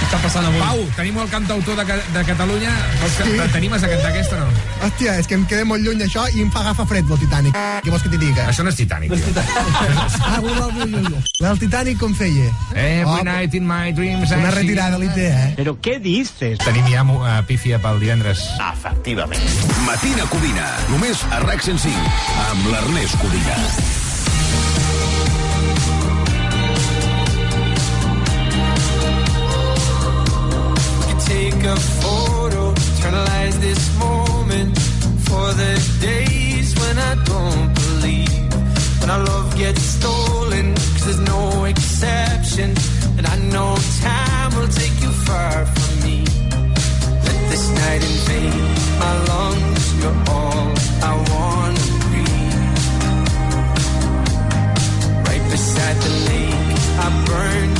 Què està passant avui? Pau, tenim el cantautor de, de Catalunya. Vols que Sí. t'animes a cantar aquesta no? Hòstia, és que em queda molt lluny d'això i em fa agafar fred, el Titanic. Què vols que t'hi diga? Això no és Titanic. Ah, ui, ui. El Titanic com feia? Every night in my dreams... Una retirada li té, eh? Però què dices? Tenim ja uh, pífia pel divendres. Efectivament. Matina Codina, només a RAC 105, amb l'Ernest Codina. A photo, internalize this moment for the days when I don't believe. When our love gets stolen, cause there's no exception. And I know time will take you far from me. Let this night invade my lungs, you're all I wanna breathe. Right beside the lake, I burn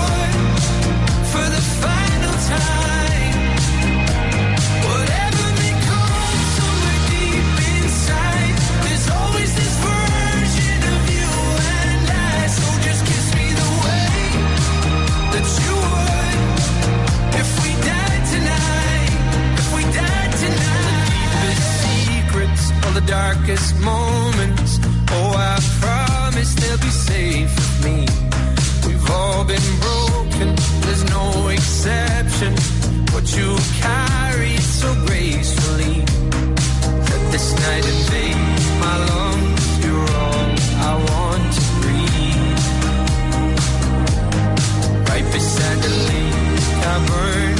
the darkest moments. Oh, I promise they'll be safe with me. We've all been broken, there's no exception. What you carry so gracefully. Let this night invade my lungs. You're all I want to breathe. Right beside the lake, I burn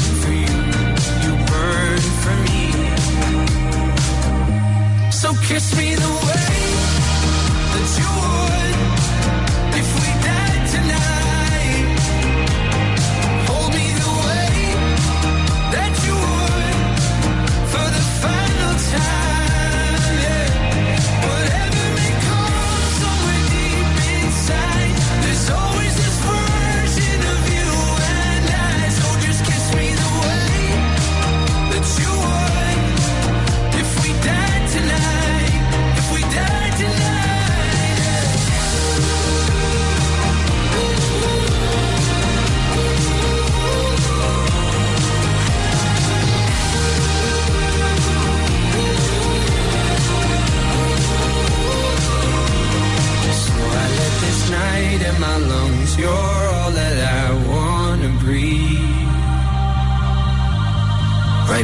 kiss me the way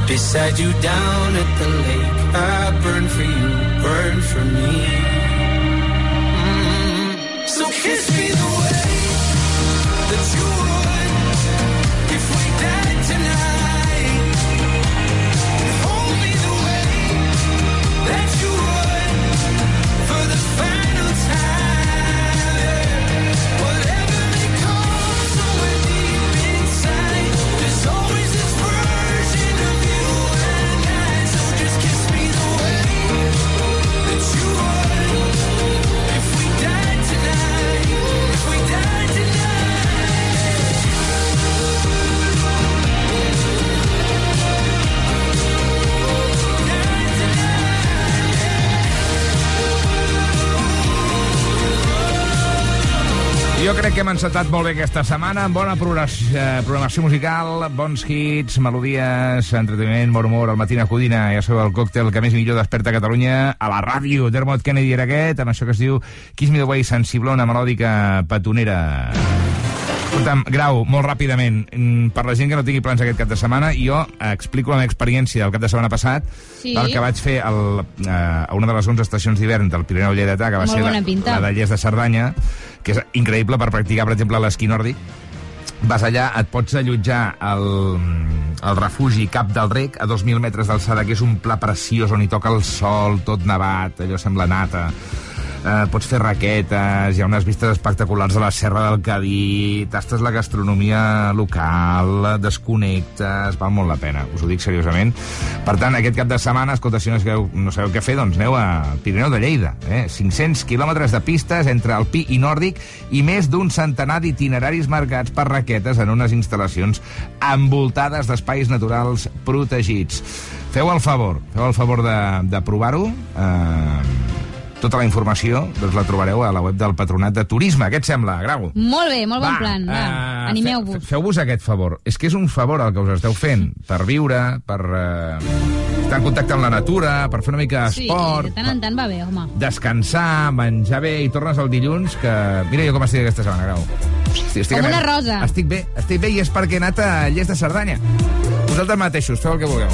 beside you down at the lake. I burn for you, burn for me. Mm. So kiss me the way crec que hem encetat molt bé aquesta setmana amb bona programació, eh, programació musical, bons hits, melodies, entreteniment, bon humor, al matina Codina, ja sabeu, el còctel que més i millor desperta a Catalunya, a la ràdio. Dermot Kennedy era aquest, amb això que es diu Kiss Me The Way, sensiblona, melòdica, petonera. Escolta'm, Grau, molt ràpidament, mm, per la gent que no tingui plans aquest cap de setmana, jo explico la meva experiència del cap de setmana passat, Sí. el que vaig fer al, eh, a una de les 11 estacions d'hivern del Pirineu Lleidatà, que va Molt ser la, pinta. la de Lles de Cerdanya, que és increïble per practicar, per exemple, l'esquí nòrdic. Vas allà, et pots allotjar al, al refugi Cap del Rec, a 2.000 metres d'alçada, que és un pla preciós on hi toca el sol, tot nevat, allò sembla nata. Eh, pots fer raquetes, hi ha unes vistes espectaculars de la Serra del Cadí, tastes la gastronomia local, desconnectes, val molt la pena, us ho dic seriosament. Per tant, aquest cap de setmana, escolta, si no sabeu, no sabeu què fer, doncs aneu a Pirineu de Lleida. Eh? 500 quilòmetres de pistes entre alpí i nòrdic i més d'un centenar d'itineraris marcats per raquetes en unes instal·lacions envoltades d'espais naturals protegits. Feu el favor, feu el favor de, de provar-ho. Eh, tota la informació doncs, la trobareu a la web del Patronat de Turisme. Què et sembla, Grau? Molt bé, molt bon Va, plan. Va, eh, Animeu-vos. fe- Feu-vos aquest favor. És que és un favor el que us esteu fent per viure, per eh, estar en contacte amb la natura, per fer una mica Sí, d'esport, de tant en tant va bé, home. descansar, menjar bé i tornes el dilluns, que... Mira jo com estic aquesta setmana, Grau. Estic, Com una rosa. Estic bé, estic bé i és perquè he anat a Lles de Cerdanya. Vosaltres mateixos, feu el que vulgueu.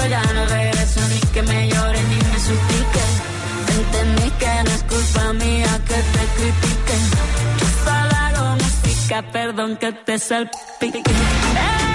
Contigo ya no regreso ni que me llore ni me suplique. Entendí que no es culpa mía que te critique. Yo solo hago música, perdón que te salpique. Dejaste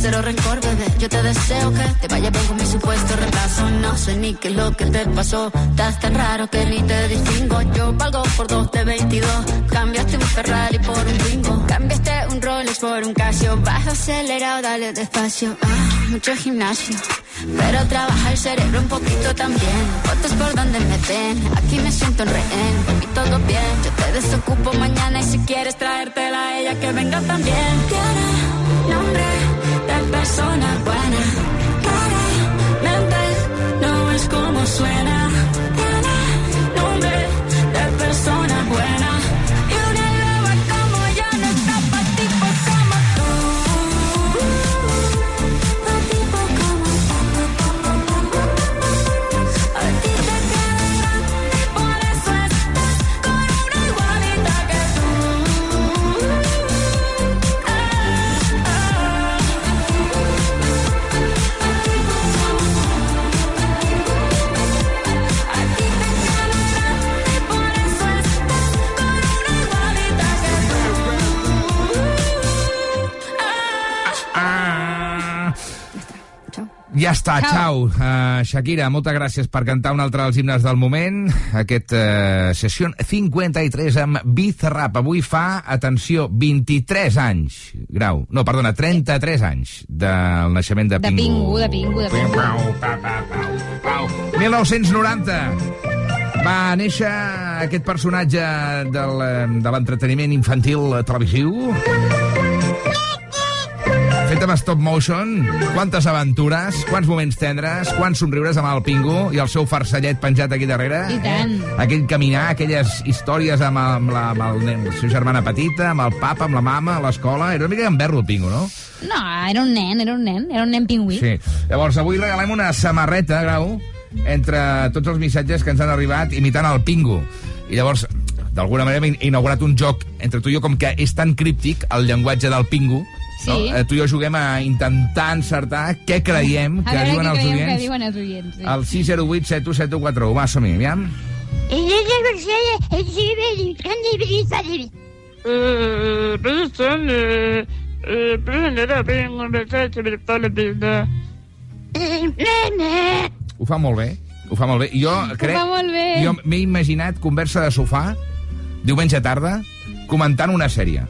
Cero rencor, bebé. Yo te deseo que te vaya bien con mi supuesto reemplazo. No sé ni qué es lo que te pasó. Estás tan raro que ni te distingo. Yo valgo por dos de 22. Cambiaste un Ferrari por un bingo. Cambiaste un Rolex por un Casio. Baja acelerado, dale despacio. Ah, mucho gimnasio. Pero trabaja el cerebro un poquito también. Fotos por donde me ven. Aquí me siento en rehén. Y todo bien. Yo te desocupo mañana y si quieres traértela a ella que venga también. Tiene nombre persona buena. Claramente no es como suena. Està, Ciao. Uh, Shakira, moltes gràcies per cantar un altre dels himnes del moment. Aquest uh, sessió 53 amb Bizarrap. Avui fa, atenció, 23 anys. Grau. No, perdona, 33 anys del naixement de De Pingu. Pingu, de Pingu, de Pingu. Pau, pau, pau, pau. 1990 va néixer aquest personatge del, eh, de l'entreteniment infantil televisiu fet amb stop motion, quantes aventures, quants moments tendres, quants somriures amb el Pingu i el seu farcellet penjat aquí darrere. I tant. Eh? Aquell caminar, aquelles històries amb, amb, la, amb el nen, la seva germana petita, amb el papa, amb la mama, a l'escola... Era una mica gamberro, el Pingu, no? No, era un nen, era un nen, era un nen pingüí. Sí. Llavors, avui regalem una samarreta, Grau, entre tots els missatges que ens han arribat imitant el Pingu. I llavors, d'alguna manera, hem inaugurat un joc entre tu i jo, com que és tan críptic el llenguatge del Pingu, Sí. no? Eh, tu i jo juguem a intentar encertar què creiem que veure diuen els creiem que oients diuen els oients. Sí. al 608 717141. Va, som-hi, aviam. Ho fa molt bé, ho fa molt bé. Jo crec... molt bé. Jo m'he imaginat conversa de sofà, diumenge tarda, comentant una sèrie.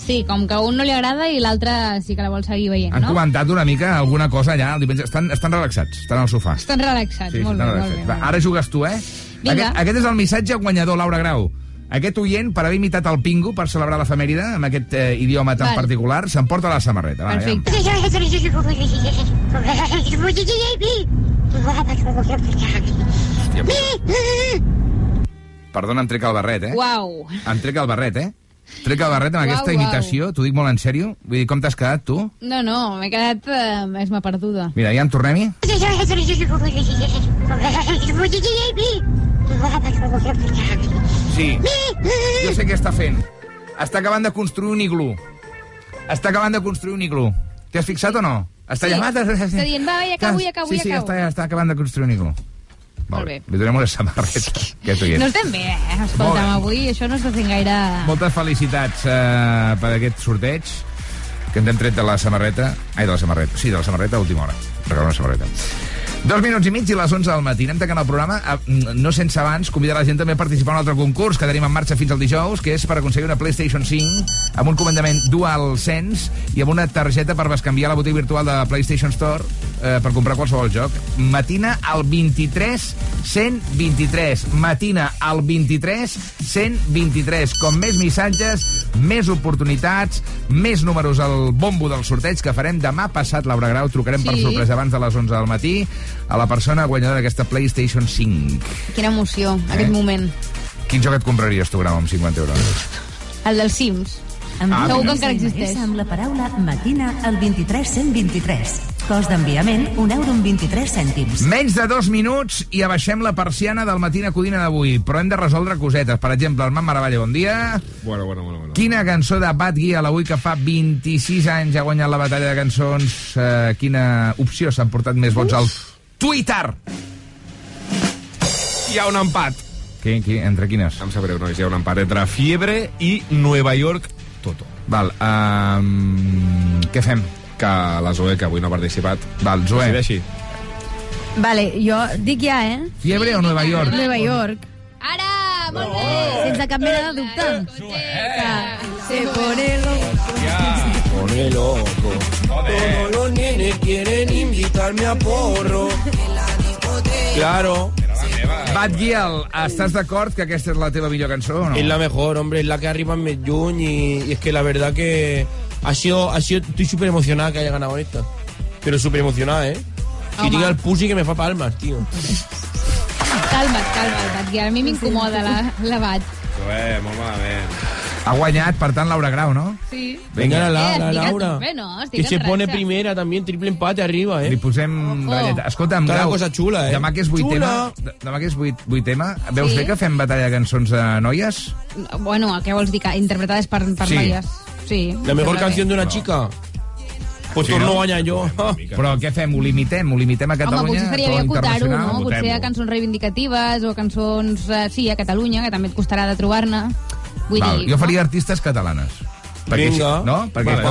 Sí, com que a un no li agrada i l'altre sí que la vol seguir veient, Han no? comentat una mica alguna cosa allà el diumenge. Estan, estan relaxats, estan al sofà. Estan relaxats, Sí, molt, estan bé, molt relaxats. bé, Va, molt bé. ara jugues tu, eh? Vinga. Aquest, aquest és el missatge guanyador, Laura Grau. Aquest oient, per haver imitat el Pingu per celebrar l'efemèride, amb aquest eh, idioma tan Val. particular, s'emporta la samarreta. Va. Perfecte. Perdona, em trec el barret, eh? Uau. Em trec el barret, eh? Trec el barret amb Uau, aquesta imitació, t'ho dic molt en sèrio. Vull dir, com t'has quedat, tu? No, no, m'he quedat eh, més m'ha perduda. Mira, ja en tornem-hi. Sí. Jo sé què està fent. Està acabant de construir un iglú. Està acabant de construir un iglú. T'hi has fixat o no? Està Sí. llamat... Està dient, va, ja acabo, ja acabo, sí, ja sí, acabo. està, està acabant de construir un iglú. Molt bé. Li donem una samarreta. Oient. No estem bé, eh? Escolta'm, avui això no està fent gaire... Moltes felicitats eh, per aquest sorteig que ens hem tret de la samarreta... Ai, de la samarreta. Sí, de la samarreta a última hora. Regalar una samarreta. Dos minuts i mig i les 11 del matí. Anem tancant el programa. Eh, No sense abans convidar la gent també a participar en un altre concurs que tenim en marxa fins al dijous, que és per aconseguir una PlayStation 5 amb un comandament DualSense i amb una targeta per bescanviar la botiga virtual de PlayStation Store eh, per comprar qualsevol joc. Matina al 23 123. Matina al 23 123. Com més missatges, més oportunitats, més números al bombo del sorteig que farem demà passat. Laura Grau, trucarem per Sí. sorpresa abans de les 11 del matí a la persona guanyadora d'aquesta PlayStation 5. Quina emoció, aquest moment. Quin joc et compraries tu, Grau, amb 50 euros? El dels Sims. Ah, Segur que encara existeix. amb la paraula matina al 23 123. Cost d'enviament, 1 euro amb 23 cèntims. Menys de dos minuts i abaixem la persiana del Matina Codina d'avui, però hem de resoldre cosetes. Per exemple, Armand Maravalla, bon dia. Bueno, bueno, bueno. bueno. Quina cançó de Bad Guial avui que fa 26 anys ha guanyat la batalla de cançons? Eh, quina opció s'han portat més vots al Twitter? Hi ha un empat. Qui, qui, entre quines? Em sap greu, nois, hi ha un empat entre Fiebre i Nueva York Toto. Val, um, què fem? Que la Zoe, que avui no ha participat, Val, Zoe. decideixi. Vale, jo dic ja, eh? Fiebre o Nueva York? Nueva York. Ara, molt bé. Sense cap mena de dubte. Se pone Pone loco. Todos los nenes quieren invitarme a porro. Claro. Bad Guial, estàs d'acord que aquesta és la teva millor cançó o no? Es la mejor, hombre, es la que arriba en Medjun y, y es que la verdad que ha sido, ha sido, estoy súper emocionada que haya ganado esta. Pero súper emocionada, ¿eh? Que Home. llega el pussy que me fa palmas, tío. Calma't, calma't, Bat, que a mi m'incomoda la, la Bat. Zoe, molt malament. Ha guanyat, per tant, Laura Grau, no? Sí. Venga, la, la, Eh, la Laura. tope, no? Estic Que se pone primera también, triple empate arriba, Li ¿eh? posem galleta. Escolta'm, Cada Grau, cosa xula, eh? demà que és vuitema, Xula. demà que és vuit, vuitema, veus Sí. bé que fem batalla de cançons de noies? Bueno, què vols dir? Que interpretades per, per Sí. noies. Sí. La mejor sembla canción bé. de una chica. Pues Sí, torno no? a guanyar jo. Però què fem? Ho limitem? Ho limitem a Home, Catalunya? potser estaria to bé acotar-ho, no? Potser a cançons reivindicatives o cançons, eh, sí, a Catalunya, que també et costarà de trobar-ne. Vull Val, dir... jo faria artistes catalanes. Perquè, Vinga. No? Perquè Vale.